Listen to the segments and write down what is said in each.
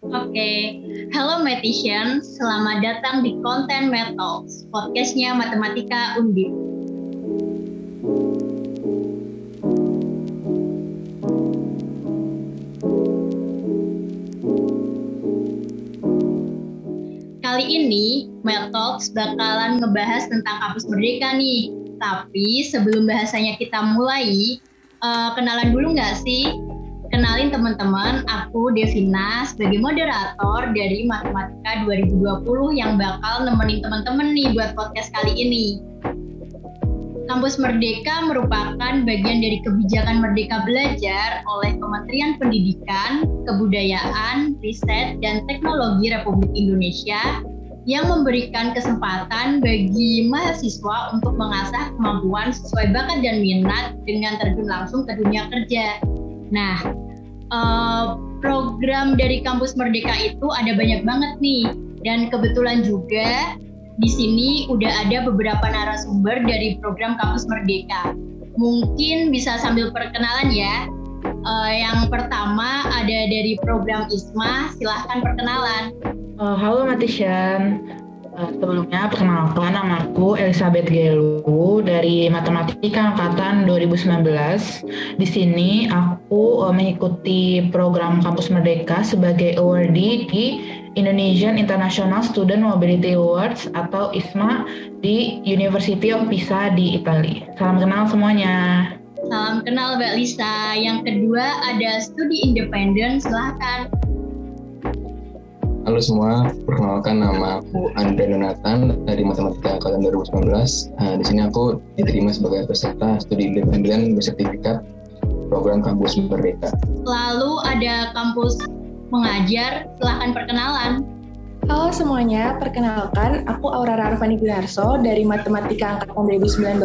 Oke, halo Matician, selamat datang di Content Metals, podcastnya Matematika Undip. Kali ini, Metalks bakalan ngebahas tentang kampus merdeka nih. Tapi sebelum bahasanya kita mulai, uh, kenalan dulu nggak sih Kenalin teman-teman, aku Devina sebagai moderator dari Matematika 2020 yang bakal nemenin teman-teman nih buat podcast kali ini. Kampus Merdeka merupakan bagian dari kebijakan Merdeka Belajar oleh Kementerian Pendidikan, Kebudayaan, Riset, dan Teknologi Republik Indonesia yang memberikan kesempatan bagi mahasiswa untuk mengasah kemampuan sesuai bakat dan minat dengan terjun langsung ke dunia kerja. Nah, uh, program dari kampus Merdeka itu ada banyak banget nih, dan kebetulan juga di sini udah ada beberapa narasumber dari program kampus Merdeka. Mungkin bisa sambil perkenalan ya. Uh, yang pertama ada dari program ISMA, silahkan perkenalan. Uh, halo Matishan, Eh, sebelumnya perkenalkan nama aku Elizabeth Gelu dari Matematika Angkatan 2019. Di sini aku uh, mengikuti program Kampus Merdeka sebagai awardee di Indonesian International Student Mobility Awards atau ISMA di University of Pisa di Italia. Salam kenal semuanya. Salam kenal Mbak Lisa. Yang kedua ada studi independen, silahkan. Halo semua, perkenalkan nama aku Andre Donatan dari Matematika Angkatan 2019. Nah, di sini aku diterima sebagai peserta studi independen bersertifikat program kampus Merdeka. Lalu ada kampus mengajar, silahkan perkenalan. Halo semuanya, perkenalkan aku Aurora Arfani Gularso dari Matematika Angkatan 2019.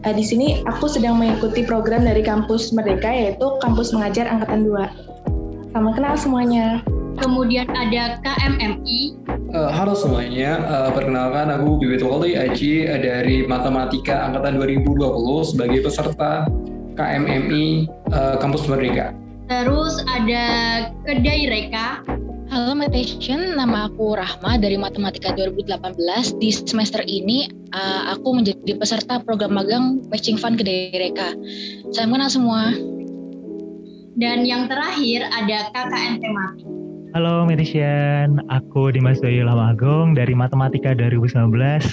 Eh, di sini aku sedang mengikuti program dari kampus Merdeka yaitu Kampus Mengajar Angkatan 2. Selamat kenal semuanya. Kemudian ada KMMI. Uh, halo semuanya, uh, perkenalkan aku Bibit Wali Aji uh, dari Matematika Angkatan 2020 sebagai peserta KMMI uh, Kampus Merdeka. Terus ada Kedai Reka. Halo Meditation, nama aku Rahma dari Matematika 2018. Di semester ini uh, aku menjadi peserta program magang Matching Fund Kedai Reka. Saya mengenal semua. Dan yang terakhir ada KKN tematik. Halo Medician, aku Dimas Doyo Lamagong dari Matematika 2019.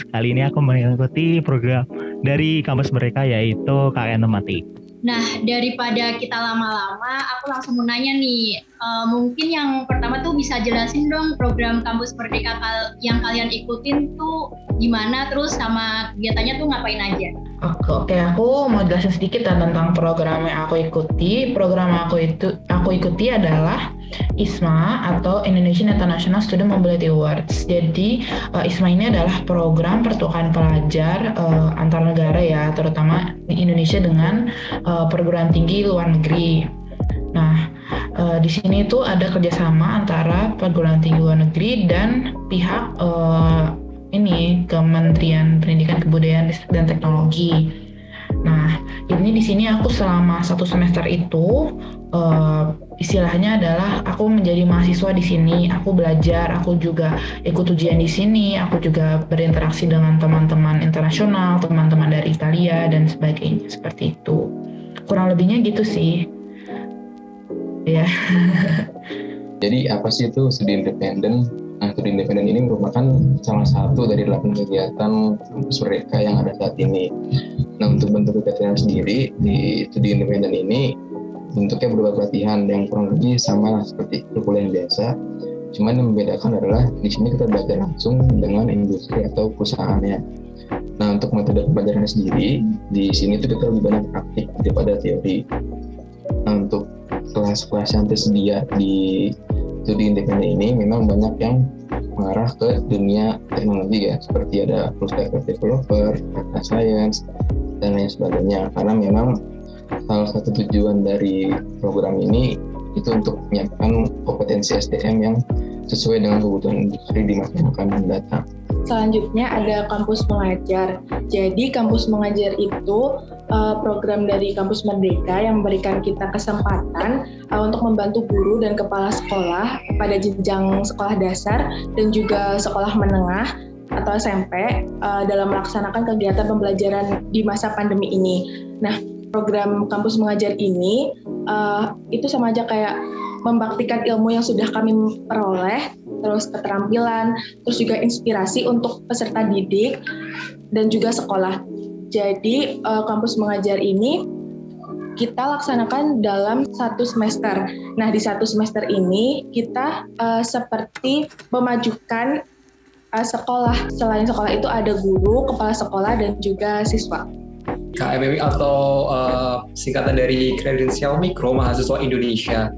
Kali ini aku mengikuti program dari kampus mereka yaitu KN Tematik. Nah, daripada kita lama-lama, aku langsung mau nanya nih, uh, mungkin yang pertama tuh bisa jelasin dong program kampus Merdeka yang kalian ikutin tuh gimana, terus sama kegiatannya tuh ngapain aja? Oke, oke, aku mau jelasin sedikit tentang program yang aku ikuti. Program aku itu aku ikuti adalah ISMA atau Indonesian International Student Mobility Awards. Jadi uh, ISMA ini adalah program pertukaran pelajar uh, antar negara ya, terutama Indonesia dengan uh, perguruan tinggi luar negeri. Nah, uh, di sini itu ada kerjasama antara perguruan tinggi luar negeri dan pihak uh, ini Kementerian Pendidikan Kebudayaan dan Teknologi. Nah, ini di sini aku selama satu semester itu uh, istilahnya adalah aku menjadi mahasiswa di sini, aku belajar, aku juga ikut ujian di sini, aku juga berinteraksi dengan teman-teman internasional, teman-teman dari Italia dan sebagainya seperti itu. Kurang lebihnya gitu sih. Ya. Jadi apa sih itu studi independen? Nah, studi independen ini merupakan salah satu dari delapan kegiatan kampus mereka yang ada saat ini. Nah, untuk bentuk kegiatan sendiri di studi independen ini bentuknya berupa pelatihan yang kurang lebih sama seperti perkuliahan biasa. Cuman yang membedakan adalah di sini kita belajar langsung dengan industri atau perusahaannya. Nah, untuk metode pembelajaran sendiri, di sini tuh kita lebih banyak praktik daripada teori. Nah, untuk kelas-kelas yang tersedia di studi independen ini memang banyak yang mengarah ke dunia teknologi ya seperti ada full developer, data science dan lain sebagainya karena memang salah satu tujuan dari program ini itu untuk menyiapkan kompetensi SDM yang sesuai dengan kebutuhan industri di masa akan mendatang. selanjutnya ada kampus mengajar. Jadi kampus mengajar itu uh, program dari kampus Merdeka yang memberikan kita kesempatan uh, untuk membantu guru dan kepala sekolah pada jenjang sekolah dasar dan juga sekolah menengah atau SMP uh, dalam melaksanakan kegiatan pembelajaran di masa pandemi ini. Nah, program kampus mengajar ini uh, itu sama aja kayak membaktikan ilmu yang sudah kami peroleh, terus keterampilan, terus juga inspirasi untuk peserta didik dan juga sekolah. Jadi uh, kampus mengajar ini kita laksanakan dalam satu semester. Nah di satu semester ini kita uh, seperti memajukan uh, sekolah. Selain sekolah itu ada guru, kepala sekolah dan juga siswa. KMMI atau uh, singkatan dari Kredensial Mikro Mahasiswa Indonesia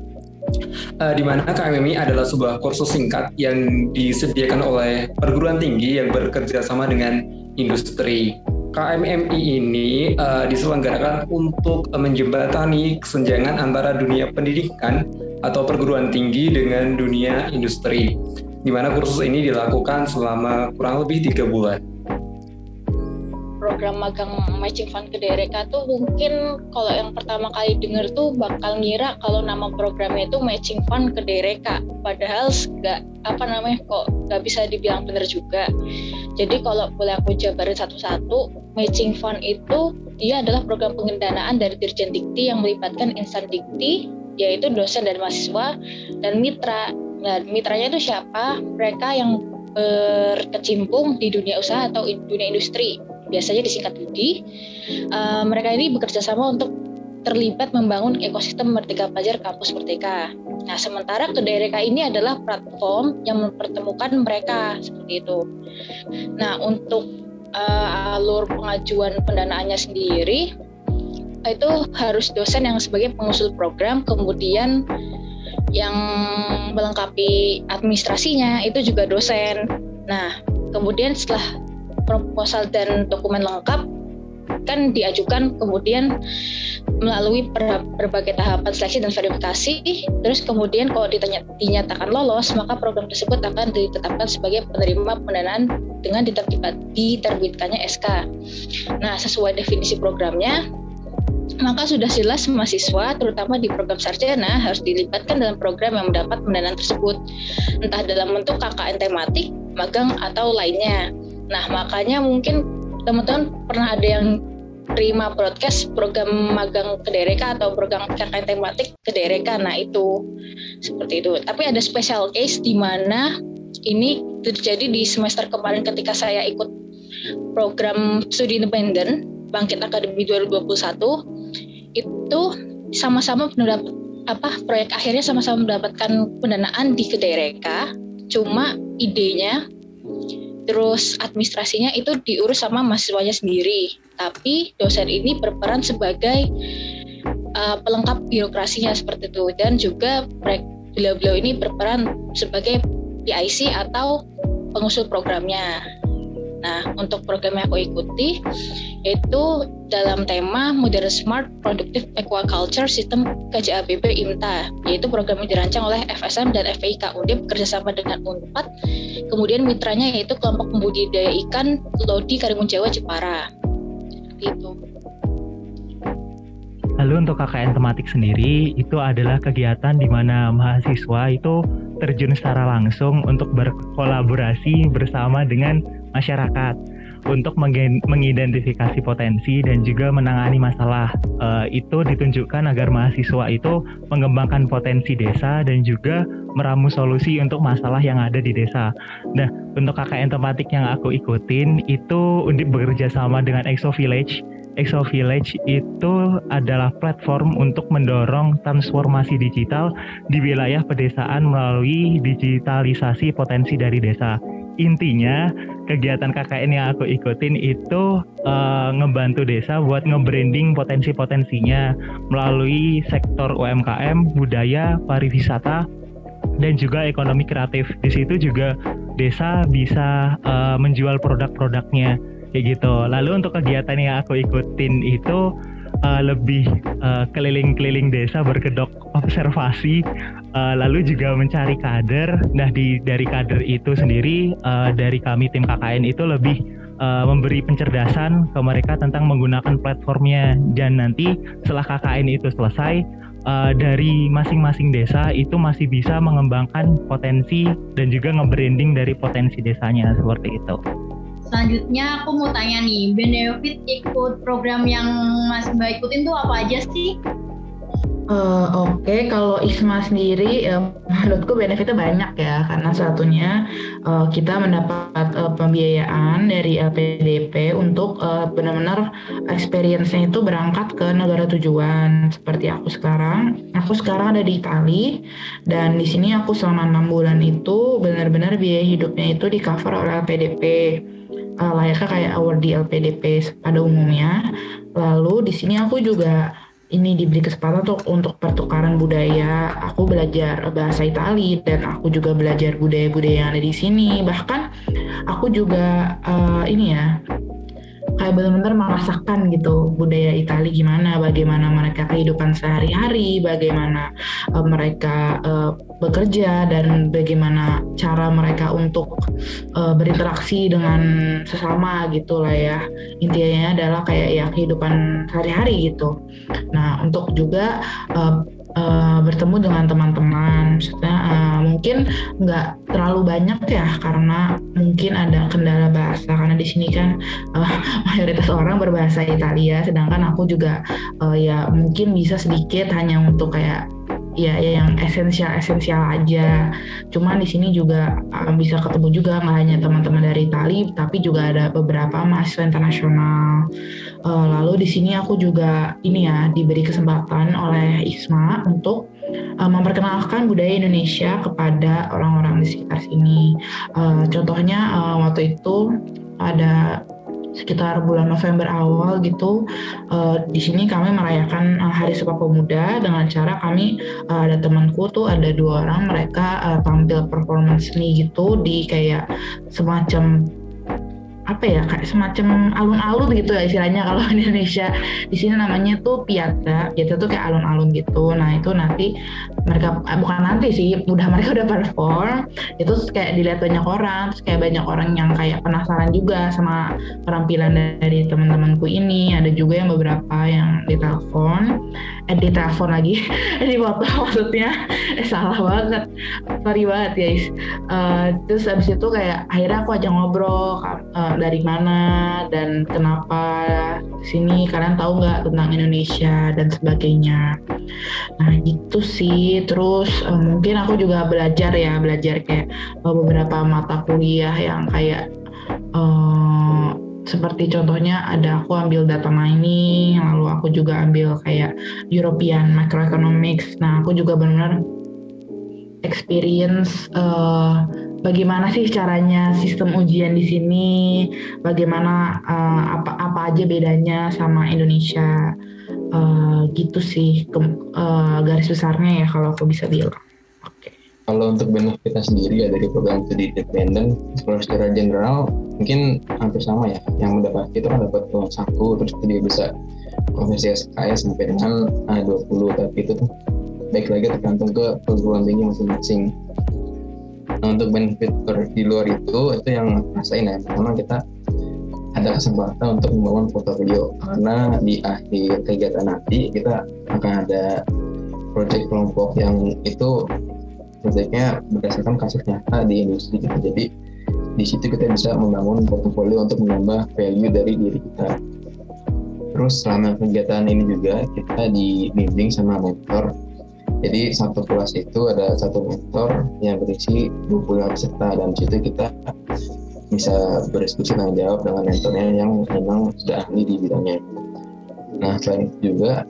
uh, di mana KMMI adalah sebuah kursus singkat yang disediakan oleh perguruan tinggi yang bekerja sama dengan industri. KMMI ini uh, diselenggarakan untuk menjembatani kesenjangan antara dunia pendidikan atau perguruan tinggi dengan dunia industri, di mana kursus ini dilakukan selama kurang lebih tiga bulan program magang matching fund ke DRK tuh mungkin kalau yang pertama kali denger tuh bakal ngira kalau nama programnya itu matching fund ke DRK padahal nggak apa namanya kok nggak bisa dibilang bener juga. Jadi kalau boleh aku jabarin satu-satu matching fund itu dia adalah program pengendanaan dari Dirjen Dikti yang melibatkan insan dikti yaitu dosen dan mahasiswa dan mitra. Nah mitranya itu siapa? Mereka yang berkecimpung di dunia usaha atau dunia industri biasanya disingkat Budi. Uh, mereka ini bekerja sama untuk terlibat membangun ekosistem Merdeka Pelajar Kampus Merdeka. Nah, sementara KDRK ini adalah platform yang mempertemukan mereka seperti itu. Nah, untuk uh, alur pengajuan pendanaannya sendiri itu harus dosen yang sebagai pengusul program, kemudian yang melengkapi administrasinya itu juga dosen. Nah, kemudian setelah proposal dan dokumen lengkap kan diajukan kemudian melalui berbagai tahapan seleksi dan verifikasi. Terus kemudian kalau ditanya, dinyatakan lolos maka program tersebut akan ditetapkan sebagai penerima pendanaan dengan diterbitkannya SK nah sesuai definisi programnya maka sudah jelas mahasiswa terutama di program sarjana harus dilibatkan dalam program yang mendapat pendanaan tersebut. Entah dalam bentuk KKN tematik magang atau lainnya Nah, makanya mungkin teman-teman pernah ada yang terima broadcast program magang ke DRK atau program KKN tematik ke DRK. Nah, itu seperti itu. Tapi ada special case di mana ini terjadi di semester kemarin ketika saya ikut program studi independen Bangkit Akademi 2021 itu sama-sama mendapat apa proyek akhirnya sama-sama mendapatkan pendanaan di Kedereka cuma idenya terus administrasinya itu diurus sama mahasiswanya sendiri. Tapi dosen ini berperan sebagai uh, pelengkap birokrasinya seperti itu dan juga beliau-beliau ini berperan sebagai PIC atau pengusul programnya. Nah, untuk program yang aku ikuti yaitu dalam tema Modern Smart Productive Aquaculture System KJABB IMTA, yaitu program yang dirancang oleh FSM dan FPI Undip bekerjasama dengan UNPAD. Kemudian mitranya yaitu kelompok pembudidaya ikan Lodi Karimun Jawa Jepara. Itu. Lalu untuk KKN tematik sendiri itu adalah kegiatan di mana mahasiswa itu terjun secara langsung untuk berkolaborasi bersama dengan masyarakat untuk mengidentifikasi potensi dan juga menangani masalah. Uh, itu ditunjukkan agar mahasiswa itu mengembangkan potensi desa dan juga meramu solusi untuk masalah yang ada di desa. Nah, untuk KKN tematik yang aku ikutin itu untuk bekerja sama dengan EXO Village. EXO Village itu adalah platform untuk mendorong transformasi digital di wilayah pedesaan melalui digitalisasi potensi dari desa intinya kegiatan KKN yang aku ikutin itu uh, ngebantu desa buat nge-branding potensi-potensinya melalui sektor UMKM, budaya, pariwisata, dan juga ekonomi kreatif. Di situ juga desa bisa uh, menjual produk-produknya kayak gitu. Lalu untuk kegiatan yang aku ikutin itu uh, lebih uh, keliling-keliling desa berkedok observasi uh, lalu juga mencari kader nah di dari kader itu sendiri uh, dari kami tim KKN itu lebih uh, memberi pencerdasan ke mereka tentang menggunakan platformnya dan nanti setelah KKN itu selesai uh, dari masing-masing desa itu masih bisa mengembangkan potensi dan juga nge-branding dari potensi desanya seperti itu. Selanjutnya aku mau tanya nih, benefit ikut program yang Mas Mbak ikutin tuh apa aja sih? Uh, Oke, okay. kalau ISMA sendiri, uh, menurutku benefitnya banyak ya, karena satunya uh, kita mendapat uh, pembiayaan dari LPDP untuk uh, benar-benar experience-nya itu berangkat ke negara tujuan. Seperti aku sekarang, aku sekarang ada di Itali dan di sini aku selama enam bulan itu benar-benar biaya hidupnya itu di cover oleh LPDP. Uh, layaknya kayak award di LPDP pada umumnya. Lalu di sini aku juga ini diberi kesempatan untuk untuk pertukaran budaya. Aku belajar bahasa Itali dan aku juga belajar budaya-budaya yang ada di sini. Bahkan aku juga uh, ini ya kayak benar-benar merasakan gitu budaya Italia gimana, bagaimana mereka kehidupan sehari-hari, bagaimana uh, mereka uh, bekerja dan bagaimana cara mereka untuk uh, berinteraksi dengan sesama gitu lah ya. Intinya adalah kayak ya kehidupan sehari-hari gitu. Nah untuk juga uh, uh, bertemu dengan teman-teman, maksudnya uh, mungkin nggak terlalu banyak ya karena mungkin ada kendala bahasa karena di sini kan uh, mayoritas orang berbahasa Italia, sedangkan aku juga uh, ya mungkin bisa sedikit hanya untuk kayak ya, ya yang esensial esensial aja. Cuman di sini juga um, bisa ketemu juga nggak hanya teman-teman dari Itali, tapi juga ada beberapa mahasiswa internasional. Uh, lalu di sini aku juga ini ya diberi kesempatan oleh ISMA untuk uh, memperkenalkan budaya Indonesia kepada orang-orang di sekitar sini. Uh, contohnya uh, waktu itu ada sekitar bulan November awal gitu uh, di sini kami merayakan uh, Hari Sumpah Pemuda dengan cara kami uh, ada temanku tuh ada dua orang mereka uh, tampil performance seni gitu di kayak semacam apa ya kayak semacam alun-alun gitu ya istilahnya kalau di Indonesia. Di sini namanya tuh piazza piazza tuh kayak alun-alun gitu. Nah itu nanti mereka eh, bukan nanti sih udah mereka udah perform itu kayak dilihat banyak orang terus kayak banyak orang yang kayak penasaran juga sama penampilan dari teman-temanku ini. Ada juga yang beberapa yang ditelepon eh ditelepon lagi di foto maksudnya. Eh salah banget. Sorry banget guys. Uh, terus abis itu kayak akhirnya aku aja ngobrol uh, dari mana dan kenapa sini kalian tahu nggak tentang Indonesia dan sebagainya. Nah gitu sih. Terus uh, mungkin aku juga belajar ya belajar kayak uh, beberapa mata kuliah yang kayak uh, seperti contohnya ada aku ambil data mining, lalu aku juga ambil kayak European Microeconomics. Nah aku juga benar-benar experience uh, bagaimana sih caranya sistem ujian di sini, bagaimana uh, apa apa aja bedanya sama Indonesia, uh, gitu sih ke, uh, garis besarnya ya kalau aku bisa bilang. Kalau untuk benefitnya sendiri ya dari program studi independen, kalau secara general mungkin hampir sama ya. Yang mendapat itu kan dapat uang saku, terus dia bisa konversi SKS sampai dengan uh, 20, tapi itu tuh baik lagi tergantung ke perguruan tinggi masing-masing Nah untuk benefit di luar itu itu yang rasain ya. Pertama kita ada kesempatan untuk membangun portofolio karena di akhir kegiatan nanti kita akan ada proyek kelompok yang itu proyeknya berdasarkan kasus nyata di industri kita. Jadi di situ kita bisa membangun portofolio untuk menambah value dari diri kita. Terus selama kegiatan ini juga kita dibimbing sama mentor jadi satu kelas itu ada satu mentor yang berisi 20 peserta dan situ kita bisa berdiskusi tanggung jawab dengan mentornya yang memang sudah ahli di bidangnya. Nah selain itu juga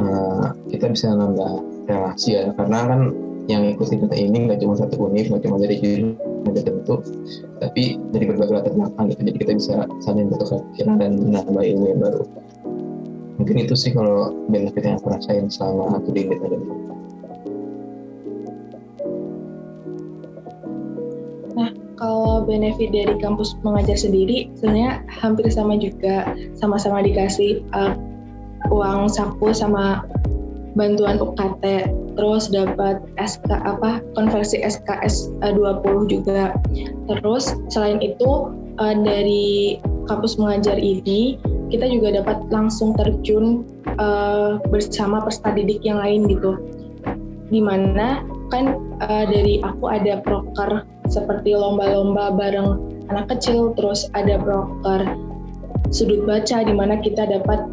uh, kita bisa nambah relasi ya karena kan yang ikuti kita ini nggak cuma satu univ, nggak cuma dari jurusan tertentu, tapi dari berbagai latar belakang gitu. Jadi kita bisa saling bertukar pikiran dan menambah ilmu yang baru. Mungkin itu sih kalau benefit yang aku rasain selama aku di independen. Kalau benefit dari kampus mengajar sendiri sebenarnya hampir sama juga. Sama-sama dikasih uh, uang saku sama bantuan UKT terus dapat SK apa konversi SKS 20 juga. Terus selain itu uh, dari kampus mengajar ini kita juga dapat langsung terjun uh, bersama peserta didik yang lain gitu. Di mana kan uh, dari aku ada proker seperti lomba-lomba bareng anak kecil terus ada proker sudut baca di mana kita dapat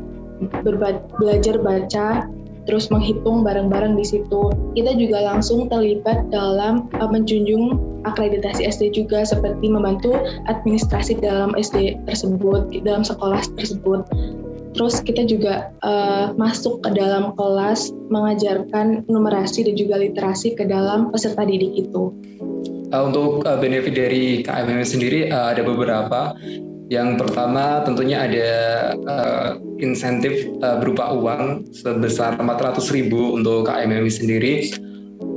belajar baca terus menghitung barang-barang di situ. Kita juga langsung terlibat dalam uh, menjunjung akreditasi SD juga seperti membantu administrasi dalam SD tersebut, dalam sekolah tersebut. Terus kita juga uh, masuk ke dalam kelas mengajarkan numerasi dan juga literasi ke dalam peserta didik itu. Uh, untuk uh, benefit dari KMM sendiri uh, ada beberapa. Yang pertama tentunya ada uh, insentif uh, berupa uang sebesar 400 ribu untuk KMMI sendiri.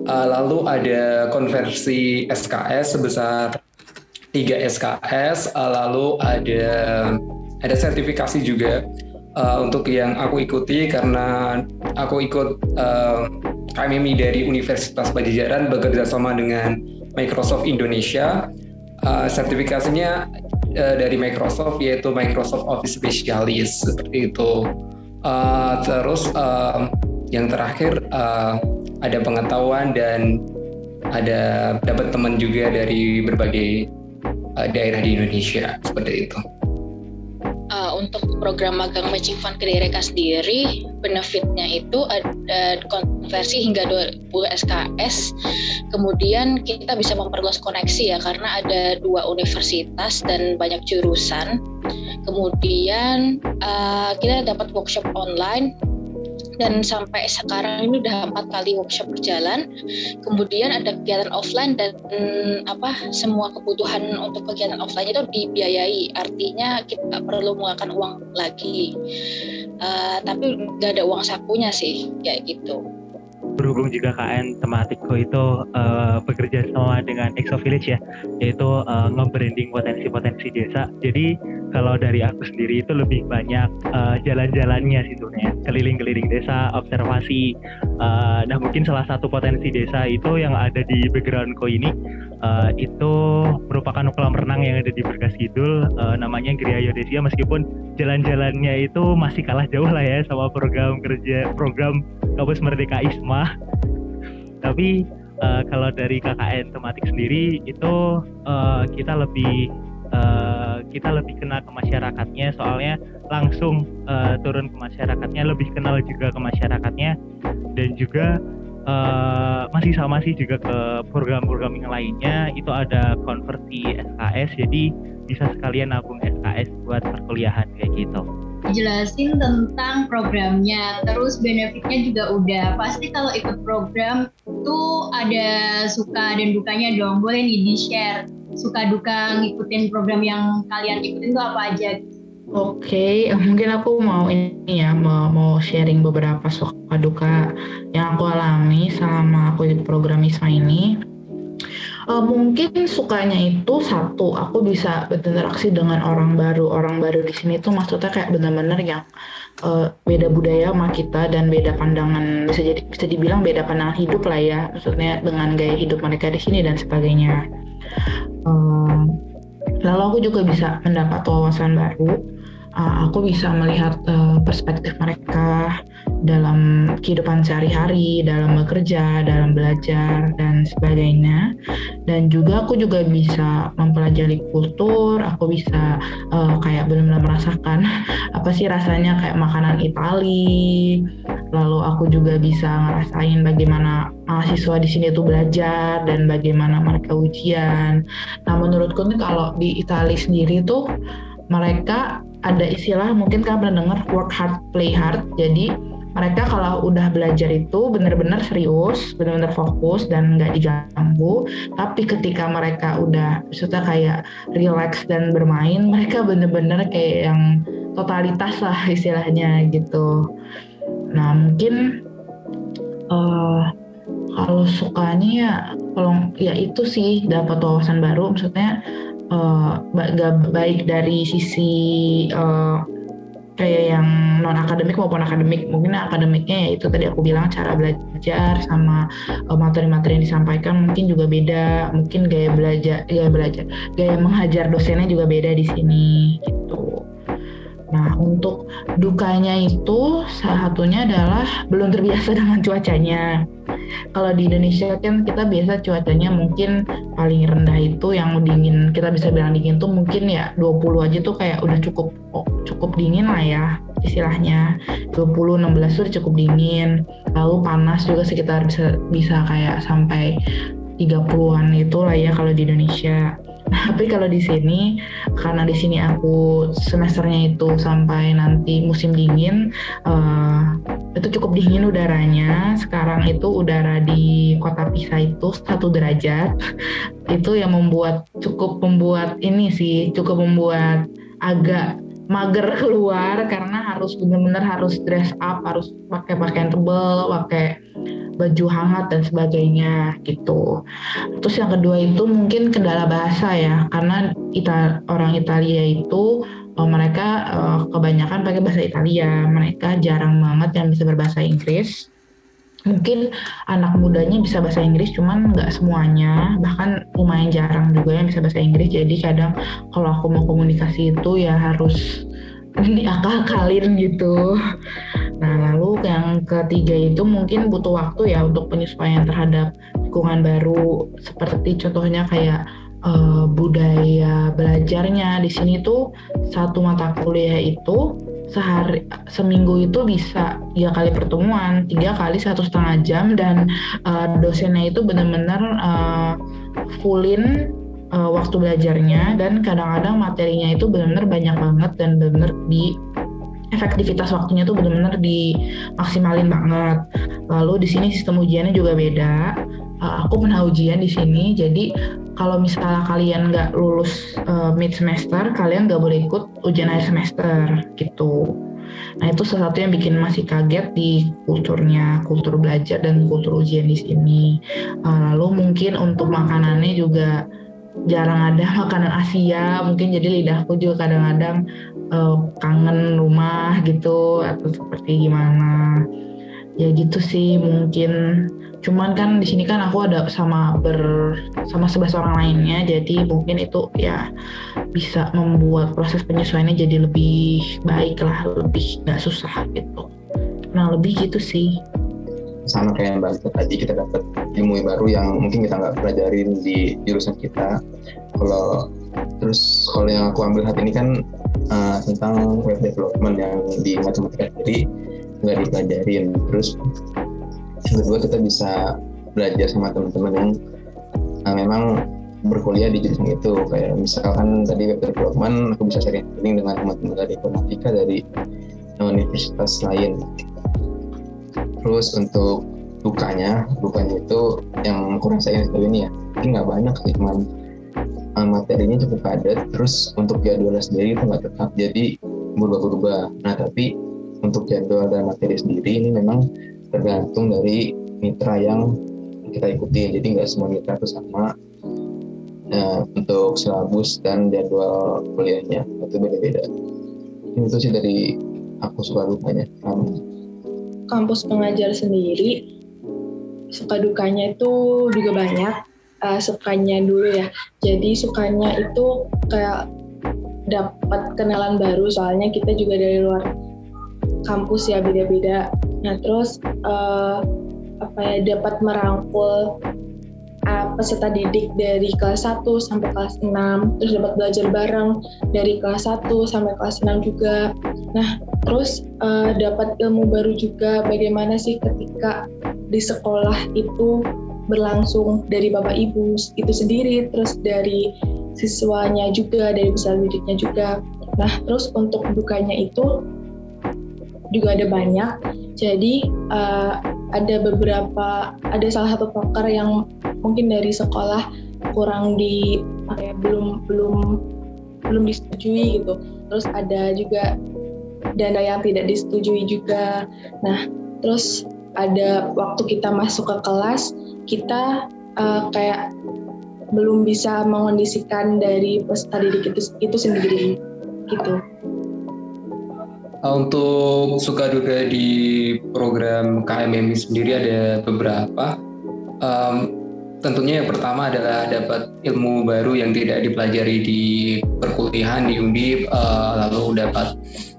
Uh, lalu ada konversi SKS sebesar 3 SKS, uh, lalu ada ada sertifikasi juga uh, untuk yang aku ikuti karena aku ikut uh, KMMI dari Universitas Pajajaran bekerja sama dengan Microsoft Indonesia. Uh, sertifikasinya uh, dari Microsoft yaitu Microsoft Office Specialist seperti itu. Uh, terus uh, yang terakhir uh, ada pengetahuan dan ada dapat teman juga dari berbagai uh, daerah di Indonesia seperti itu untuk program magang matching fund ke DRK sendiri benefitnya itu ada konversi hingga 20 SKS kemudian kita bisa memperluas koneksi ya karena ada dua universitas dan banyak jurusan. Kemudian uh, kita dapat workshop online dan sampai sekarang ini udah empat kali workshop berjalan. Kemudian ada kegiatan offline dan hmm, apa semua kebutuhan untuk kegiatan offline itu dibiayai. Artinya kita perlu mengeluarkan uang lagi. Uh, tapi nggak ada uang sakunya sih kayak gitu berhubung juga KN tematiko itu uh, bekerja sama dengan Exo Village ya, yaitu uh, nge-branding potensi-potensi desa. Jadi kalau dari aku sendiri itu lebih banyak uh, jalan-jalannya sih sebenarnya, keliling-keliling desa, observasi. Uh, nah mungkin salah satu potensi desa itu yang ada di backgroundku ini uh, itu merupakan kolam renang yang ada di Berkas Kidul, uh, namanya Gria Yodesia meskipun jalan-jalannya itu masih kalah jauh lah ya sama program kerja program kampus Merdeka Isma. Tapi uh, kalau dari KKN tematik sendiri itu uh, kita lebih uh, kita lebih kenal ke masyarakatnya. Soalnya langsung uh, turun ke masyarakatnya lebih kenal juga ke masyarakatnya. Dan juga uh, masih sama sih juga ke program-program yang lainnya. Itu ada konversi SKS jadi bisa sekalian nabung SKS buat perkuliahan kayak gitu jelasin tentang programnya, terus benefitnya juga udah. Pasti kalau ikut program tuh ada suka dan dukanya dong. Boleh nih di-share suka duka ngikutin program yang kalian ikutin tuh apa aja? Oke, okay, mungkin aku mau ini ya, mau, mau sharing beberapa suka duka yang aku alami selama aku ikut program ISMA ini. Uh, mungkin sukanya itu satu, aku bisa berinteraksi dengan orang baru. Orang baru di sini tuh maksudnya kayak benar-benar yang uh, beda budaya sama kita dan beda pandangan bisa jadi bisa dibilang beda pandangan hidup lah ya, maksudnya dengan gaya hidup mereka di sini dan sebagainya. Uh, lalu aku juga bisa mendapat wawasan baru uh, aku bisa melihat uh, perspektif mereka dalam kehidupan sehari-hari, dalam bekerja, dalam belajar dan sebagainya. Dan juga aku juga bisa mempelajari kultur, aku bisa uh, kayak benar-benar merasakan apa sih rasanya kayak makanan Itali. Lalu aku juga bisa ngerasain bagaimana mahasiswa di sini tuh belajar dan bagaimana mereka ujian. Nah, menurutku nih kalau di Italia sendiri tuh mereka ada istilah mungkin kalian pernah dengar work hard play hard jadi mereka kalau udah belajar itu benar-benar serius, benar-benar fokus dan nggak diganggu. Tapi ketika mereka udah maksudnya kayak relax dan bermain, mereka benar-benar kayak yang totalitas lah istilahnya gitu. Nah mungkin uh, kalau sukanya ya kalau ya itu sih dapat wawasan baru, maksudnya uh, baik dari sisi uh, kayak yang non akademik maupun akademik. Mungkin akademiknya ya itu tadi aku bilang cara belajar sama uh, materi-materi yang disampaikan mungkin juga beda. Mungkin gaya belajar gaya belajar gaya mengajar dosennya juga beda di sini gitu. Nah, untuk dukanya itu salah satunya adalah belum terbiasa dengan cuacanya. Kalau di Indonesia kan kita biasa cuacanya mungkin paling rendah itu yang dingin, kita bisa bilang dingin tuh mungkin ya 20 aja tuh kayak udah cukup oh, cukup dingin lah ya istilahnya 20 16 tuh cukup dingin. Lalu panas juga sekitar bisa bisa kayak sampai 30-an itu lah ya kalau di Indonesia. Tapi kalau di sini karena di sini aku semesternya itu sampai nanti musim dingin uh, itu cukup dingin udaranya. Sekarang itu udara di kota Pisa itu satu derajat. itu yang membuat cukup membuat ini sih cukup membuat agak mager keluar karena harus benar-benar harus dress up, harus pakai pakaian tebal, pakai baju hangat dan sebagainya gitu. Terus yang kedua itu mungkin kendala bahasa ya, karena Ita, orang Italia itu oh, mereka uh, kebanyakan pakai bahasa Italia, mereka jarang banget yang bisa berbahasa Inggris. Mungkin anak mudanya bisa bahasa Inggris, cuman nggak semuanya, bahkan lumayan jarang juga yang bisa bahasa Inggris. Jadi kadang kalau aku mau komunikasi itu ya harus diakal-akalin gitu. Nah, lalu yang ketiga itu mungkin butuh waktu ya untuk penyesuaian terhadap lingkungan baru. Seperti contohnya kayak uh, budaya belajarnya. Di sini tuh satu mata kuliah itu sehari seminggu itu bisa tiga kali pertemuan tiga kali satu setengah jam. Dan uh, dosennya itu benar-benar uh, fullin uh, waktu belajarnya. Dan kadang-kadang materinya itu benar-benar banyak banget dan benar-benar di efektivitas waktunya tuh benar-benar dimaksimalin banget. Lalu di sini sistem ujiannya juga beda. Uh, aku pernah ujian di sini, jadi kalau misalnya kalian nggak lulus uh, mid semester, kalian nggak boleh ikut ujian akhir semester gitu. Nah itu satu yang bikin masih kaget di kulturnya, kultur belajar dan kultur ujian di sini. Uh, lalu mungkin untuk makanannya juga jarang ada makanan Asia mungkin jadi lidahku juga kadang-kadang uh, kangen rumah gitu atau seperti gimana. Ya gitu sih mungkin. Cuman kan di sini kan aku ada sama ber sama sebelas orang lainnya jadi mungkin itu ya bisa membuat proses penyesuaiannya jadi lebih baik lah lebih nggak susah gitu. Nah lebih gitu sih. Sama kayak yang Mbak tadi kita dapat ilmu baru yang mungkin kita nggak pelajarin di jurusan kita. Kalau terus kalau yang aku ambil saat ini kan uh, tentang web development yang di matematika jadi nggak dipelajarin. Terus kedua kita bisa belajar sama teman-teman yang uh, memang berkuliah di jurusan itu. Kayak misalkan tadi web development aku bisa sharing dengan teman-teman dari informatika dari universitas lain. Terus untuk dukanya dukanya itu yang kurang saya sejauh ini ya ini nggak banyak sih cuman uh, materinya cukup padat terus untuk jadwalnya sendiri itu nggak tetap jadi berubah-ubah. Nah tapi untuk jadwal dan materi sendiri ini memang tergantung dari mitra yang kita ikuti. Jadi nggak semua mitra itu sama uh, untuk silabus dan jadwal kuliahnya itu beda-beda. Itu sih dari aku suka dukanya. Um, kampus pengajar sendiri suka dukanya itu juga banyak uh, sukanya dulu ya. Jadi sukanya itu kayak dapat kenalan baru soalnya kita juga dari luar kampus ya beda-beda. Nah terus uh, apa ya dapat merangkul uh, peserta didik dari kelas 1 sampai kelas 6 terus dapat belajar bareng dari kelas 1 sampai kelas 6 juga. Nah terus uh, dapat ilmu baru juga bagaimana sih ketika di sekolah itu berlangsung dari bapak ibu itu sendiri terus dari siswanya juga dari peserta didiknya juga. Nah terus untuk dukanya itu juga ada banyak. Jadi uh, ada beberapa ada salah satu poker yang mungkin dari sekolah kurang di ya, belum belum belum disetujui gitu. Terus ada juga dana yang tidak disetujui juga. Nah terus ada waktu kita masuk ke kelas kita uh, kayak belum bisa mengondisikan dari peserta didik itu, itu sendiri gitu Uh, untuk suka duka di program KMMI sendiri ada beberapa. Um, tentunya yang pertama adalah dapat ilmu baru yang tidak dipelajari di perkuliahan di Undip, uh, lalu dapat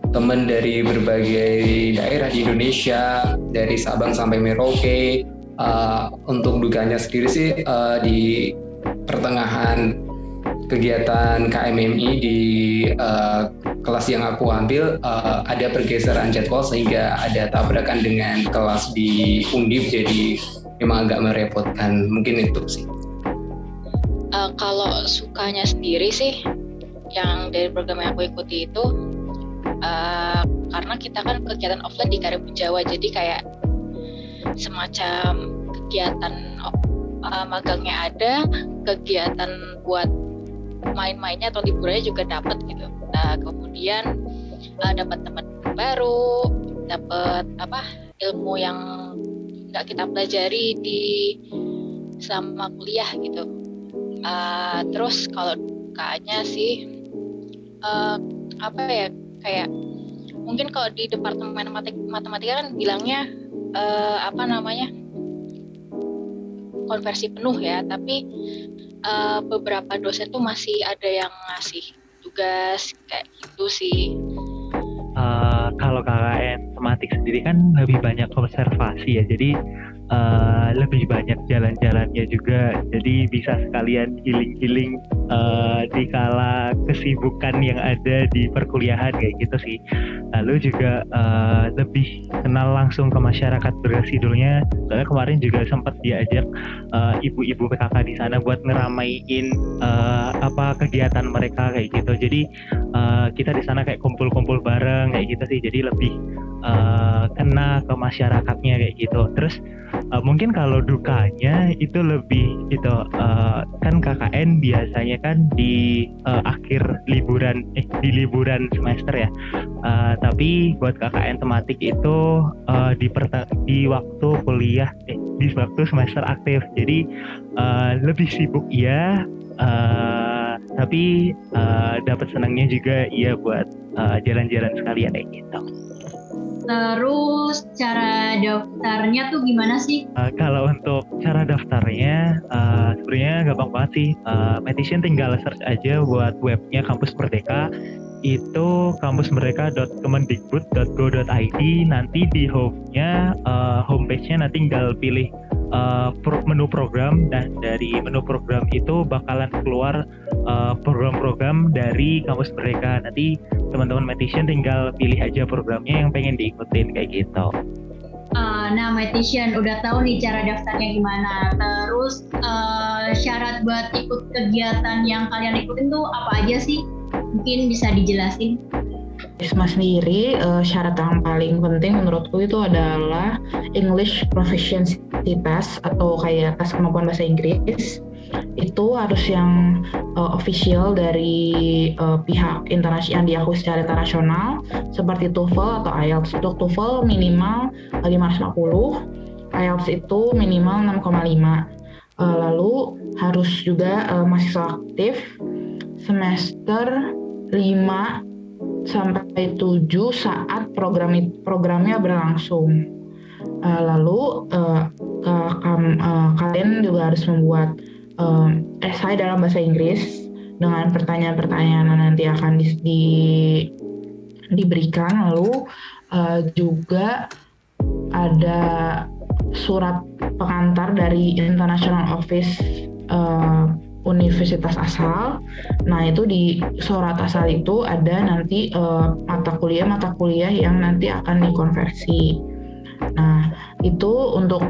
teman dari berbagai daerah di Indonesia, dari Sabang sampai Merauke. Uh, untuk dukanya sendiri sih uh, di pertengahan kegiatan KMMI di uh, kelas yang aku ambil uh, ada pergeseran jadwal sehingga ada tabrakan dengan kelas di Undip jadi memang agak merepotkan mungkin itu sih. Uh, kalau sukanya sendiri sih yang dari program yang aku ikuti itu uh, karena kita kan kegiatan offline di Karimun Jawa jadi kayak semacam kegiatan uh, magangnya ada kegiatan buat main-mainnya atau liburannya juga dapat gitu. Nah kemudian uh, dapat teman baru, dapat apa ilmu yang nggak kita pelajari di selama kuliah gitu. Uh, terus kalau dukanya sih uh, apa ya kayak mungkin kalau di departemen matematika kan bilangnya uh, apa namanya konversi penuh ya tapi uh, beberapa dosen tuh masih ada yang ngasih tugas kayak gitu sih. Uh, kalau KKN tematik sendiri kan lebih banyak observasi ya, jadi uh, lebih banyak jalan-jalannya juga. Jadi bisa sekalian healing-healing uh, di kala kesibukan yang ada di perkuliahan kayak gitu sih. Lalu juga uh, lebih kenal langsung ke masyarakat berhasilnya soalnya kemarin juga sempat diajak uh, ibu-ibu PKK di sana buat ngeramaiin uh, apa kegiatan mereka kayak gitu. Jadi uh, kita di sana kayak kumpul-kumpul bareng kayak gitu sih. Jadi lebih uh, kena ke masyarakatnya kayak gitu. Terus uh, mungkin kalau dukanya itu lebih itu uh, kan KKN biasanya kan di uh, akhir liburan eh di liburan semester ya uh, tapi buat KKN tematik itu uh, di di waktu kuliah eh di waktu semester aktif jadi uh, lebih sibuk ya uh, tapi uh, dapat senangnya juga iya buat jalan-jalan uh, sekalian kayak gitu. Terus cara daftarnya tuh gimana sih? Uh, kalau untuk cara daftarnya uh, sebenarnya gampang banget sih. Uh, tinggal search aja buat webnya Kampus Merdeka itu kampusmerdeka.kemendikbud.go.id nanti di home-nya uh, homepage-nya nanti tinggal pilih uh, menu program dan dari menu program itu bakalan keluar uh, program-program dari kampus mereka nanti teman-teman Metician tinggal pilih aja programnya yang pengen diikutin kayak gitu. Uh, nah, Metician udah tahu nih cara daftarnya gimana. Terus uh, syarat buat ikut kegiatan yang kalian ikutin tuh apa aja sih? Mungkin bisa dijelasin. ISMA sendiri uh, syarat yang paling penting menurutku itu adalah English Proficiency Test atau kayak tes kemampuan bahasa Inggris itu harus yang uh, official dari uh, pihak internasional yang diakui secara internasional seperti TOEFL atau IELTS. Untuk TOEFL minimal 550, IELTS itu minimal 6,5. Uh, lalu harus juga uh, mahasiswa aktif semester 5 sampai 7 saat program programnya berlangsung. Uh, lalu uh, ke, uh, kalian juga harus membuat uh, esai dalam bahasa Inggris dengan pertanyaan-pertanyaan yang nanti akan di, di diberikan. Lalu uh, juga ada surat pengantar dari International Office uh, universitas asal. Nah, itu di surat asal itu ada nanti uh, mata kuliah mata kuliah yang nanti akan dikonversi. Nah, itu untuk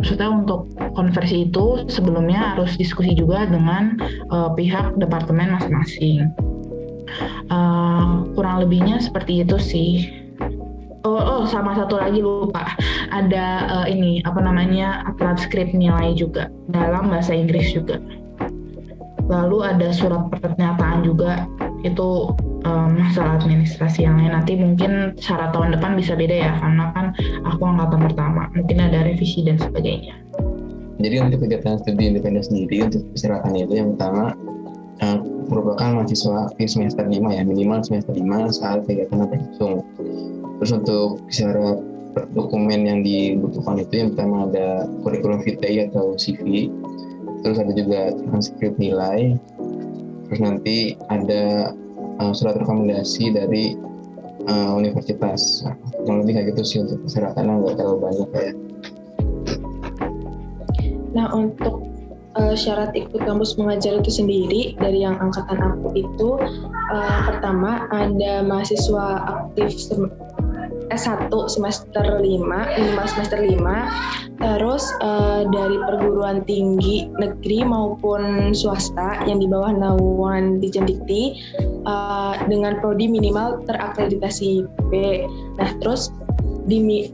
maksudnya untuk konversi itu sebelumnya harus diskusi juga dengan uh, pihak departemen masing-masing. Uh, kurang lebihnya seperti itu sih. Oh, oh sama satu lagi lupa ada uh, ini apa namanya transkrip nilai juga dalam bahasa Inggris juga lalu ada surat pernyataan juga itu um, masalah administrasi yang lain. Nanti mungkin syarat tahun depan bisa beda ya karena kan aku angkatan pertama. Mungkin ada revisi dan sebagainya. Jadi untuk kegiatan studi independen sendiri untuk persyaratannya itu yang pertama uh, merupakan mahasiswa aktif semester 5 ya minimal semester 5 saat kegiatan berlangsung terus untuk syarat dokumen yang dibutuhkan itu yang pertama ada kurikulum vitae atau CV terus ada juga transkrip nilai. Terus nanti ada uh, surat rekomendasi dari uh, universitas. Kurang lebih kayak gitu sih untuk persyaratannya nggak terlalu banyak ya. Nah, untuk uh, syarat ikut kampus mengajar itu sendiri dari yang angkatan aku itu uh, pertama ada mahasiswa aktif S1 semester 5, minimal semester 5, terus uh, dari perguruan tinggi negeri maupun swasta yang di bawah naungan di Dikti uh, dengan prodi minimal terakreditasi B. Nah, terus di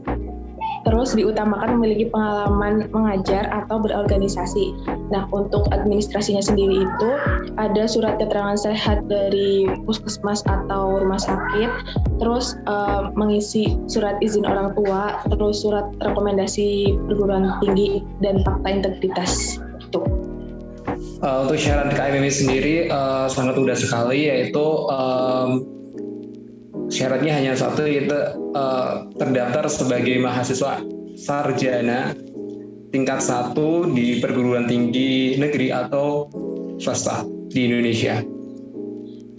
terus diutamakan memiliki pengalaman mengajar atau berorganisasi. Nah, untuk administrasinya sendiri itu ada surat keterangan sehat dari puskesmas atau rumah sakit, terus uh, mengisi surat izin orang tua, terus surat rekomendasi perguruan tinggi dan fakta integritas. Itu. Uh, untuk syarat KMMI sendiri uh, sangat mudah sekali yaitu um, syaratnya hanya satu yaitu uh, terdaftar sebagai mahasiswa sarjana tingkat satu di perguruan tinggi negeri atau swasta di Indonesia.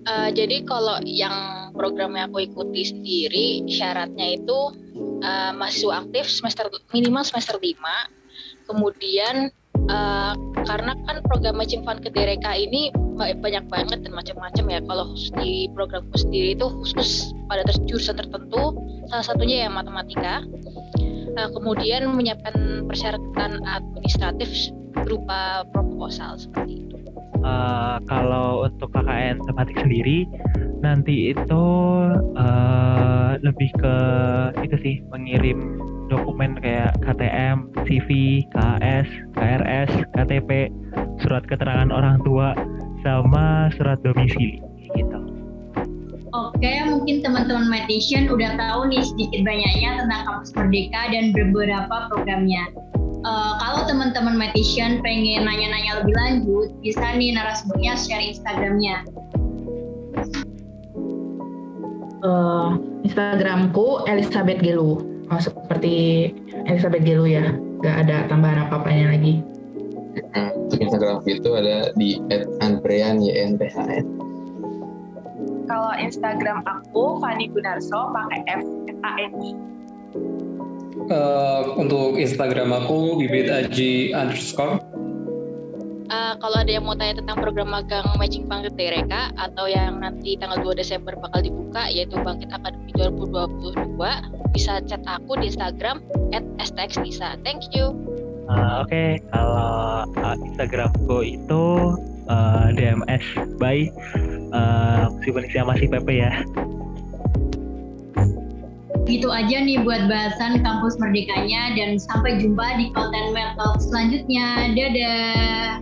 Uh, jadi kalau yang program yang aku ikuti sendiri syaratnya itu uh, mahasiswa aktif semester minimal semester 5 kemudian uh, karena kan program matching fund ke DRK ini banyak banget dan macam-macam ya. Kalau di programku sendiri itu khusus pada jurusan tertentu salah satunya ya matematika. Uh, kemudian menyiapkan persyaratan administratif berupa proposal seperti itu. Uh, kalau untuk KKN tematik sendiri nanti itu uh, lebih ke itu sih mengirim dokumen kayak KTM, CV, KAS, KRS, KTP, surat keterangan orang tua, sama surat domisili gitu. Oke, mungkin teman-teman Meditation udah tahu nih sedikit banyaknya tentang kampus Merdeka dan beberapa programnya. Uh, kalau teman-teman Meditation pengen nanya-nanya lebih lanjut, bisa nih narasumbernya share Instagramnya. Uh, Instagramku Elizabeth Gelu oh, seperti Elizabeth Gelu ya nggak ada tambahan apa-apanya lagi untuk Instagram itu ada di @anprean ynphn kalau Instagram aku Fani Gunarso pakai F A N I uh, untuk Instagram aku bibit aji underscore uh, kalau ada yang mau tanya tentang program magang Matching Bangkit Dereka atau yang nanti tanggal 2 Desember bakal dibuka yaitu Bangkit Akademi 2022 bisa chat aku di Instagram @stxnisa. Thank you. Uh, Oke, okay. kalau uh, Instagramku itu uh, DMS by uh, masih PP ya. Gitu aja nih buat bahasan kampus merdekanya dan sampai jumpa di konten Talk selanjutnya. Dadah.